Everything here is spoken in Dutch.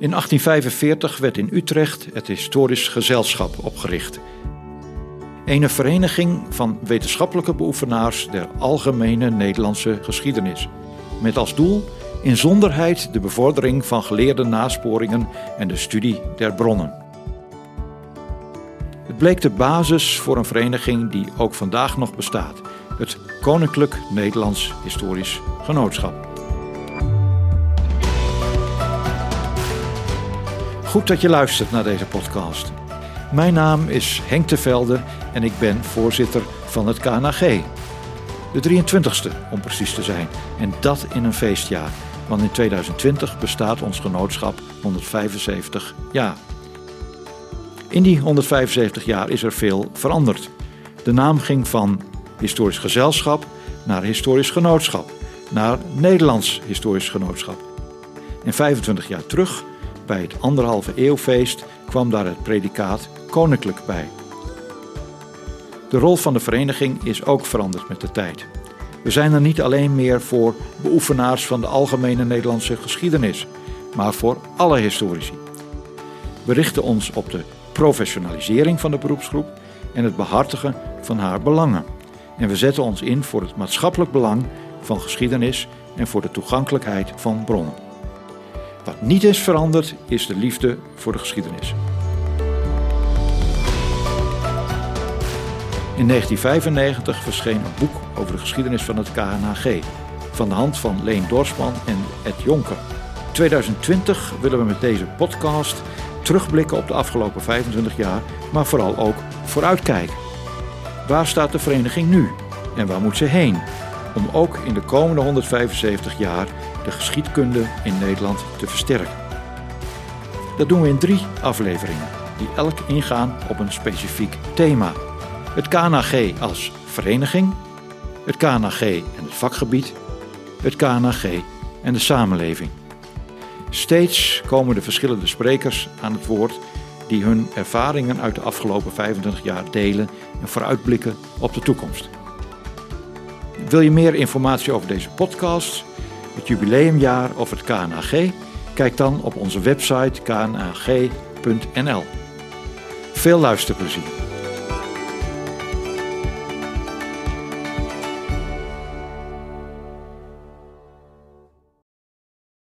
In 1845 werd in Utrecht het Historisch Gezelschap opgericht. Een vereniging van wetenschappelijke beoefenaars der algemene Nederlandse geschiedenis. Met als doel inzonderheid de bevordering van geleerde nasporingen en de studie der bronnen. Het bleek de basis voor een vereniging die ook vandaag nog bestaat: het Koninklijk Nederlands Historisch Genootschap. Goed dat je luistert naar deze podcast. Mijn naam is Henk Tevelde en ik ben voorzitter van het KNAG. De 23ste om precies te zijn. En dat in een feestjaar. Want in 2020 bestaat ons genootschap 175 jaar. In die 175 jaar is er veel veranderd. De naam ging van Historisch Gezelschap naar Historisch Genootschap, naar Nederlands Historisch Genootschap. En 25 jaar terug bij het anderhalve eeuwfeest kwam daar het predicaat koninklijk bij. De rol van de vereniging is ook veranderd met de tijd. We zijn er niet alleen meer voor beoefenaars van de algemene Nederlandse geschiedenis, maar voor alle historici. We richten ons op de professionalisering van de beroepsgroep en het behartigen van haar belangen. En we zetten ons in voor het maatschappelijk belang van geschiedenis en voor de toegankelijkheid van bronnen. Wat niet is veranderd, is de liefde voor de geschiedenis. In 1995 verscheen een boek over de geschiedenis van het KNHG, van de hand van Leen Dorsman en Ed Jonker. 2020 willen we met deze podcast terugblikken op de afgelopen 25 jaar, maar vooral ook vooruitkijken. Waar staat de vereniging nu en waar moet ze heen? Om ook in de komende 175 jaar de geschiedkunde in Nederland te versterken. Dat doen we in drie afleveringen, die elk ingaan op een specifiek thema. Het KNAG als vereniging, het KNAG en het vakgebied, het KNAG en de samenleving. Steeds komen de verschillende sprekers aan het woord die hun ervaringen uit de afgelopen 25 jaar delen en vooruitblikken op de toekomst. Wil je meer informatie over deze podcast? het jubileumjaar of het KNAG? Kijk dan op onze website knag.nl. Veel luisterplezier.